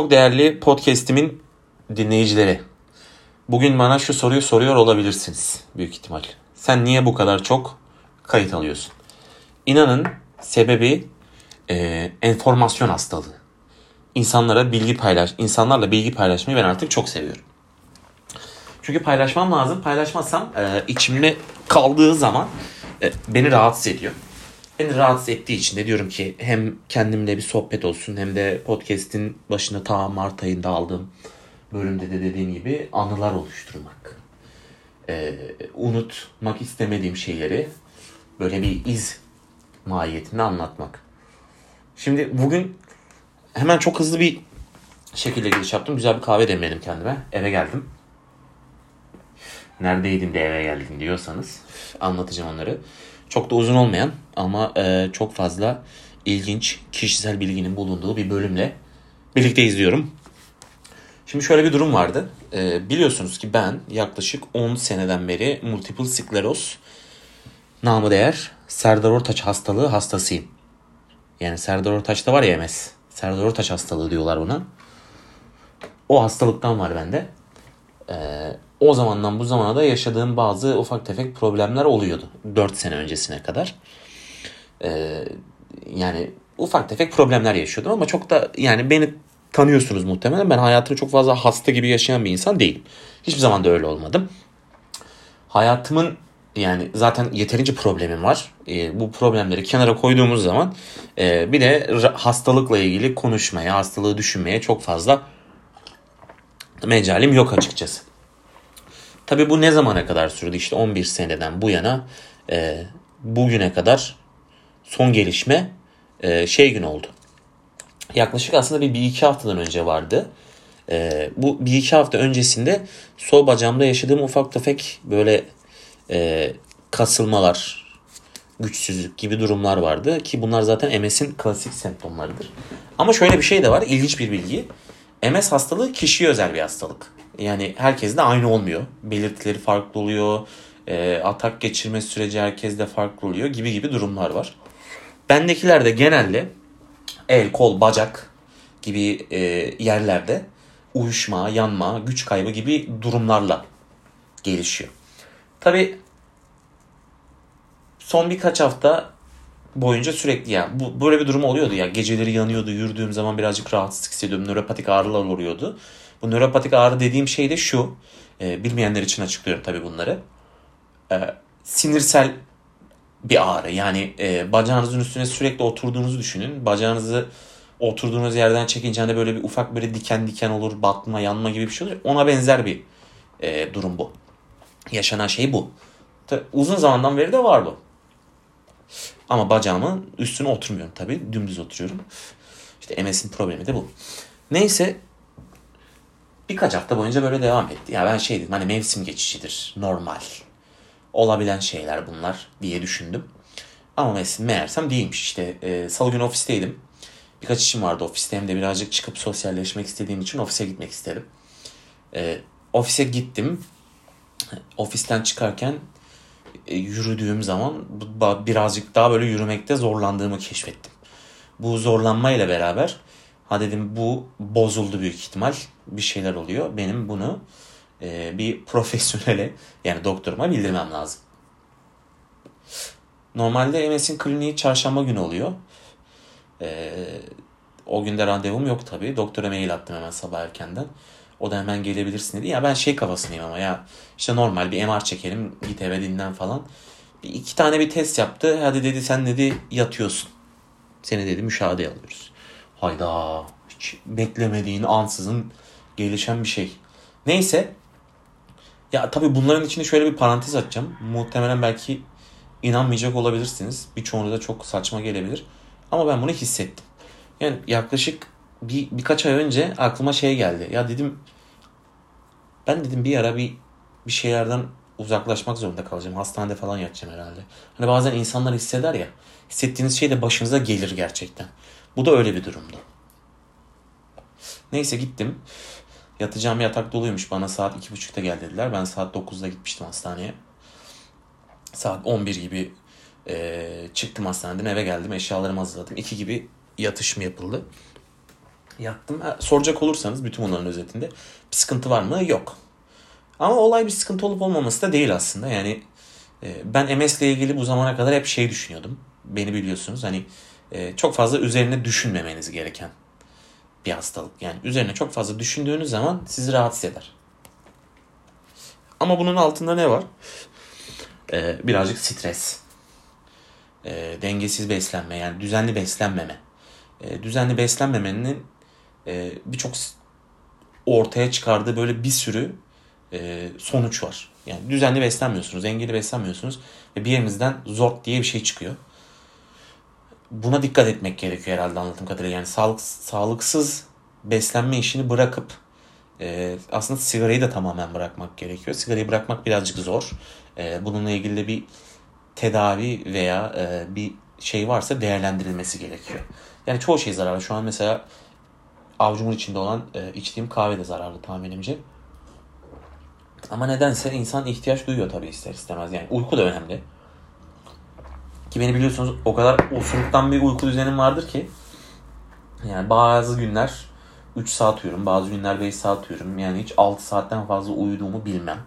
Çok değerli podcast'imin dinleyicileri. Bugün bana şu soruyu soruyor olabilirsiniz büyük ihtimal. Sen niye bu kadar çok kayıt alıyorsun? İnanın sebebi e, enformasyon hastalığı. İnsanlara bilgi paylaş, insanlarla bilgi paylaşmayı ben artık çok seviyorum. Çünkü paylaşmam lazım. Paylaşmazsam e, içimde kaldığı zaman e, beni rahatsız ediyor. Beni rahatsız ettiği için de diyorum ki hem kendimle bir sohbet olsun hem de podcast'in başında ta Mart ayında aldığım bölümde de dediğim gibi anılar oluşturmak. Ee, unutmak istemediğim şeyleri böyle bir iz mahiyetinde anlatmak. Şimdi bugün hemen çok hızlı bir şekilde giriş yaptım. Güzel bir kahve demledim kendime. Eve geldim. Neredeydin de eve geldin diyorsanız anlatacağım onları. Çok da uzun olmayan ama e, çok fazla ilginç kişisel bilginin bulunduğu bir bölümle birlikte izliyorum. Şimdi şöyle bir durum vardı. E, biliyorsunuz ki ben yaklaşık 10 seneden beri multiple skleroz namı değer Serdar Ortaç hastalığı hastasıyım. Yani Serdar Ortaç'ta var ya MS. Serdar Ortaç hastalığı diyorlar buna. O hastalıktan var bende. Ee, o zamandan bu zamana da yaşadığım bazı ufak tefek problemler oluyordu. 4 sene öncesine kadar. Ee, yani ufak tefek problemler yaşıyordum ama çok da yani beni tanıyorsunuz muhtemelen. Ben hayatını çok fazla hasta gibi yaşayan bir insan değilim. Hiçbir zaman da öyle olmadım. Hayatımın yani zaten yeterince problemim var. E, bu problemleri kenara koyduğumuz zaman e, bir de hastalıkla ilgili konuşmaya, hastalığı düşünmeye çok fazla mecalim yok açıkçası. Tabi bu ne zamana kadar sürdü? İşte 11 seneden bu yana e, bugüne kadar son gelişme e, şey gün oldu. Yaklaşık aslında bir, bir iki haftadan önce vardı. E, bu bir iki hafta öncesinde sol bacağımda yaşadığım ufak tefek böyle e, kasılmalar, güçsüzlük gibi durumlar vardı. Ki bunlar zaten MS'in klasik semptomlarıdır. Ama şöyle bir şey de var, ilginç bir bilgi. MS hastalığı kişiye özel bir hastalık. Yani herkes de aynı olmuyor. Belirtileri farklı oluyor. E, atak geçirme süreci herkeste farklı oluyor gibi gibi durumlar var. Bendekiler de genelde el, kol, bacak gibi e, yerlerde uyuşma, yanma, güç kaybı gibi durumlarla gelişiyor. Tabi son birkaç hafta boyunca sürekli ya bu böyle bir durum oluyordu ya geceleri yanıyordu yürüdüğüm zaman birazcık rahatsızlık hissediyordum nöropatik ağrılar oluyordu. Bu nöropatik ağrı dediğim şey de şu e, bilmeyenler için açıklıyorum tabii bunları. E, sinirsel bir ağrı yani e, bacağınızın üstüne sürekli oturduğunuzu düşünün bacağınızı oturduğunuz yerden çekince hani böyle bir ufak böyle diken diken olur batma yanma gibi bir şey olur ona benzer bir e, durum bu. Yaşanan şey bu. Uzun zamandan beri de var bu. Ama bacağımın üstüne oturmuyorum tabii. Dümdüz oturuyorum. İşte MS'in problemi de bu. Neyse birkaç hafta boyunca böyle devam etti. Ya ben şey dedim hani mevsim geçişidir. Normal. Olabilen şeyler bunlar diye düşündüm. Ama mevsim meğersem değilmiş. İşte e, salı günü ofisteydim. Birkaç işim vardı ofiste. Hem de birazcık çıkıp sosyalleşmek istediğim için ofise gitmek istedim. E, ofise gittim. Ofisten çıkarken e, yürüdüğüm zaman birazcık daha böyle yürümekte zorlandığımı keşfettim. Bu zorlanmayla beraber ha dedim bu bozuldu büyük ihtimal bir şeyler oluyor. Benim bunu e, bir profesyonele yani doktoruma bildirmem lazım. Normalde MS'in kliniği çarşamba günü oluyor. E, o günde randevum yok tabii. Doktora mail attım hemen sabah erkenden. O da hemen gelebilirsin dedi. Ya ben şey kafasındayım ama ya işte normal bir MR çekelim git eve dinlen falan. Bir iki tane bir test yaptı. Hadi dedi sen dedi yatıyorsun. Seni dedi müşahede alıyoruz. Hayda hiç beklemediğin ansızın gelişen bir şey. Neyse. Ya tabii bunların içinde şöyle bir parantez açacağım. Muhtemelen belki inanmayacak olabilirsiniz. Birçoğunuza çok saçma gelebilir. Ama ben bunu hissettim. Yani yaklaşık bir birkaç ay önce aklıma şey geldi. Ya dedim ben dedim bir ara bir bir şeylerden uzaklaşmak zorunda kalacağım. Hastanede falan yatacağım herhalde. Hani bazen insanlar hisseder ya. Hissettiğiniz şey de başınıza gelir gerçekten. Bu da öyle bir durumdu. Neyse gittim. Yatacağım yatak doluymuş. Bana saat 2.30'da gel dediler. Ben saat 9'da gitmiştim hastaneye. Saat 11 gibi e, çıktım hastaneden eve geldim. Eşyalarımı hazırladım. 2 gibi yatışım yapıldı. Yattım. Soracak olursanız bütün bunların özetinde bir sıkıntı var mı? Yok. Ama olay bir sıkıntı olup olmaması da değil aslında. Yani e, ben MS ile ilgili bu zamana kadar hep şey düşünüyordum. Beni biliyorsunuz hani e, çok fazla üzerine düşünmemeniz gereken bir hastalık. Yani üzerine çok fazla düşündüğünüz zaman sizi rahatsız eder. Ama bunun altında ne var? Ee, birazcık stres. Ee, dengesiz beslenme yani düzenli beslenmeme. Ee, düzenli beslenmemenin e, birçok ortaya çıkardığı böyle bir sürü e, sonuç var. Yani düzenli beslenmiyorsunuz, dengeli beslenmiyorsunuz ve bir yerinizden zor diye bir şey çıkıyor. Buna dikkat etmek gerekiyor herhalde anladığım kadarıyla. Yani sağlık, sağlıksız beslenme işini bırakıp e, aslında sigarayı da tamamen bırakmak gerekiyor. Sigarayı bırakmak birazcık zor. E, bununla ilgili de bir tedavi veya e, bir şey varsa değerlendirilmesi gerekiyor. Yani çoğu şey zararlı. Şu an mesela avucumun içinde olan e, içtiğim kahve de zararlı tahminimce. Ama nedense insan ihtiyaç duyuyor tabii ister istemez. Yani uyku da önemli. Ki beni biliyorsunuz o kadar osuruktan bir uyku düzenim vardır ki. Yani bazı günler 3 saat uyuyorum. Bazı günler 5 saat uyuyorum. Yani hiç 6 saatten fazla uyuduğumu bilmem.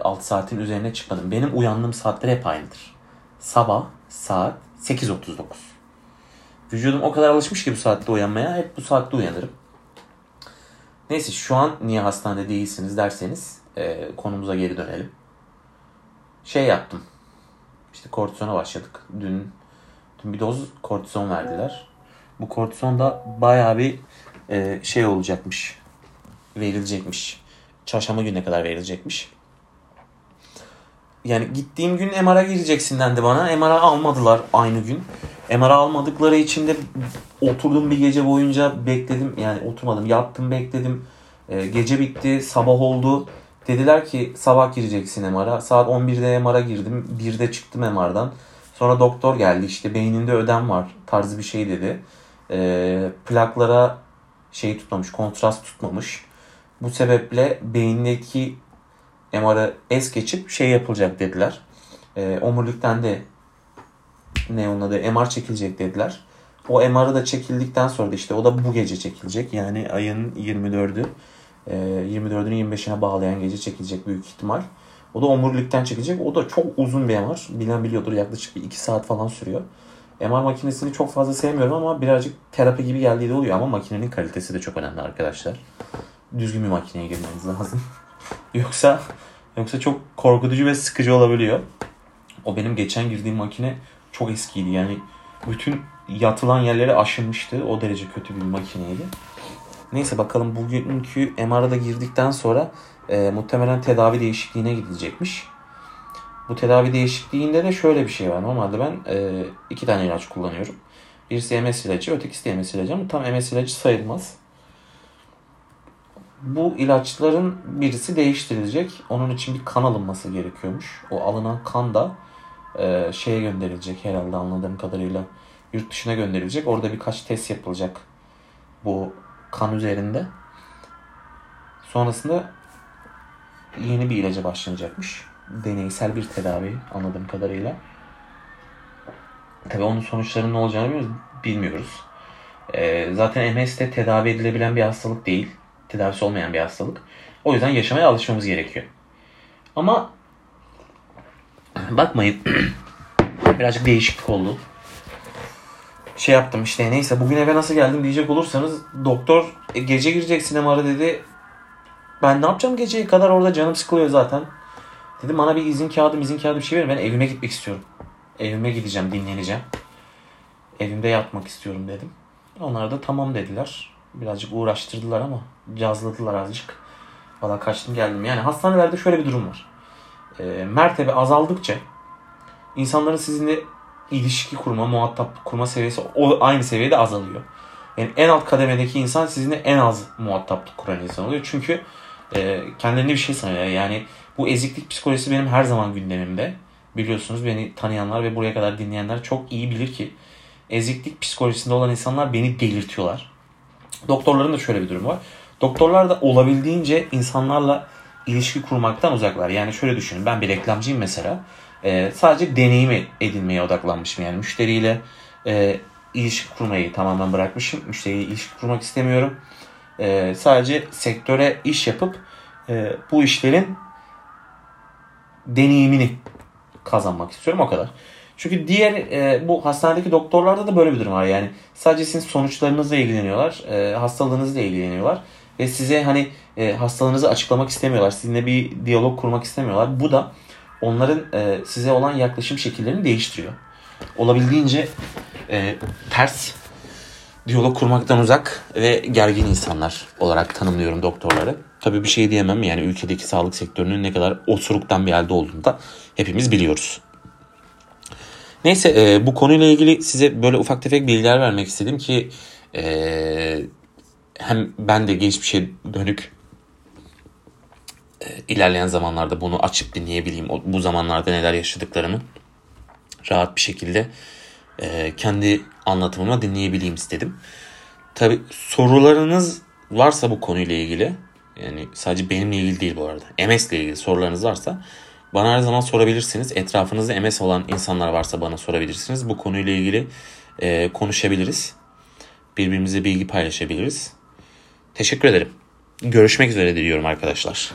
6 saatin üzerine çıkmadım. Benim uyandığım saatler hep aynıdır. Sabah saat 8.39. Vücudum o kadar alışmış ki bu saatte uyanmaya. Hep bu saatte uyanırım. Neyse şu an niye hastanede değilsiniz derseniz e, konumuza geri dönelim. Şey yaptım. İşte kortizona başladık. Dün, dün bir doz kortizon verdiler. Bu kortizon da bayağı bir e, şey olacakmış. Verilecekmiş. Çarşamba gününe kadar verilecekmiş. Yani gittiğim gün MR'a gireceksin dendi bana. MR'a almadılar aynı gün. MR'a almadıkları için de oturdum bir gece boyunca bekledim. Yani oturmadım yattım bekledim. E, gece bitti sabah oldu. Dediler ki sabah gireceksin MR'a. Saat 11'de MR'a girdim. 1'de çıktım MR'dan. Sonra doktor geldi işte beyninde ödem var tarzı bir şey dedi. E, plaklara şey tutmamış, kontrast tutmamış. Bu sebeple beyindeki MR'ı es geçip şey yapılacak dediler. E, omurilikten de ne onun adı MR çekilecek dediler. O MR'ı da çekildikten sonra da işte o da bu gece çekilecek. Yani ayın 24'ü. 24'ünü 25'ine bağlayan gece çekilecek büyük ihtimal. O da omurilikten çekilecek. O da çok uzun bir MR. Bilen biliyordur yaklaşık 2 saat falan sürüyor. MR makinesini çok fazla sevmiyorum ama birazcık terapi gibi geldiği de oluyor ama makinenin kalitesi de çok önemli arkadaşlar. Düzgün bir makineye girmeniz lazım. yoksa yoksa çok korkutucu ve sıkıcı olabiliyor. O benim geçen girdiğim makine çok eskiydi. Yani bütün yatılan yerleri aşınmıştı. O derece kötü bir makineydi. Neyse bakalım bugünkü MR'a girdikten sonra e, muhtemelen tedavi değişikliğine gidilecekmiş. Bu tedavi değişikliğinde de şöyle bir şey var. Normalde ben e, iki tane ilaç kullanıyorum. Birisi MS ilacı, ötekisi de MS ilacı ama tam MS ilacı sayılmaz. Bu ilaçların birisi değiştirilecek. Onun için bir kan alınması gerekiyormuş. O alınan kan da e, şeye gönderilecek herhalde anladığım kadarıyla. Yurt dışına gönderilecek. Orada birkaç test yapılacak bu kan üzerinde. Sonrasında yeni bir ilaca başlanacakmış. Deneysel bir tedavi anladığım kadarıyla. Tabi onun sonuçlarının ne olacağını bilmiyoruz. Ee, zaten MS de tedavi edilebilen bir hastalık değil. Tedavisi olmayan bir hastalık. O yüzden yaşamaya alışmamız gerekiyor. Ama bakmayın birazcık değişiklik oldu şey yaptım işte neyse bugün eve nasıl geldim diyecek olursanız doktor e, gece gireceksin MR'a dedi. Ben ne yapacağım geceye kadar orada canım sıkılıyor zaten. Dedim bana bir izin kağıdı izin kağıdı bir şey verin ben evime gitmek istiyorum. Evime gideceğim dinleneceğim. Evimde yatmak istiyorum dedim. Onlar da tamam dediler. Birazcık uğraştırdılar ama cazladılar azıcık. Valla kaçtım geldim. Yani hastanelerde şöyle bir durum var. E, mertebe azaldıkça insanların sizinle ilişki kurma, muhatap kurma seviyesi o aynı seviyede azalıyor. Yani en alt kademedeki insan sizinle en az muhataplık kuran insan oluyor. Çünkü e, kendilerine bir şey sanıyor. Yani bu eziklik psikolojisi benim her zaman gündemimde. Biliyorsunuz beni tanıyanlar ve buraya kadar dinleyenler çok iyi bilir ki eziklik psikolojisinde olan insanlar beni delirtiyorlar. Doktorların da şöyle bir durum var. Doktorlar da olabildiğince insanlarla ilişki kurmaktan uzaklar. Yani şöyle düşünün ben bir reklamcıyım mesela e, sadece deneyimi edinmeye odaklanmışım. Yani müşteriyle e, ilişki kurmayı tamamen bırakmışım. Müşteriyle ilişki kurmak istemiyorum. E, sadece sektöre iş yapıp e, bu işlerin deneyimini kazanmak istiyorum o kadar. Çünkü diğer e, bu hastanedeki doktorlarda da böyle bir durum var. Yani sadece sizin sonuçlarınızla ilgileniyorlar, e, hastalığınızla ilgileniyorlar ve size hani e, hastalığınızı açıklamak istemiyorlar. Sizinle bir diyalog kurmak istemiyorlar. Bu da onların e, size olan yaklaşım şekillerini değiştiriyor. Olabildiğince e, ters, diyalog kurmaktan uzak ve gergin insanlar olarak tanımlıyorum doktorları. Tabii bir şey diyemem yani ülkedeki sağlık sektörünün ne kadar osuruktan bir halde olduğunu da hepimiz biliyoruz. Neyse e, bu konuyla ilgili size böyle ufak tefek bilgiler vermek istedim ki e, hem ben de geçmişe dönük e, ilerleyen zamanlarda bunu açıp dinleyebileyim. Bu zamanlarda neler yaşadıklarını rahat bir şekilde e, kendi anlatımıma dinleyebileyim istedim. Tabi sorularınız varsa bu konuyla ilgili yani sadece benimle ilgili değil bu arada. MS ile ilgili sorularınız varsa bana her zaman sorabilirsiniz. Etrafınızda MS olan insanlar varsa bana sorabilirsiniz. Bu konuyla ilgili e, konuşabiliriz. Birbirimize bilgi paylaşabiliriz. Teşekkür ederim. Görüşmek üzere diliyorum arkadaşlar.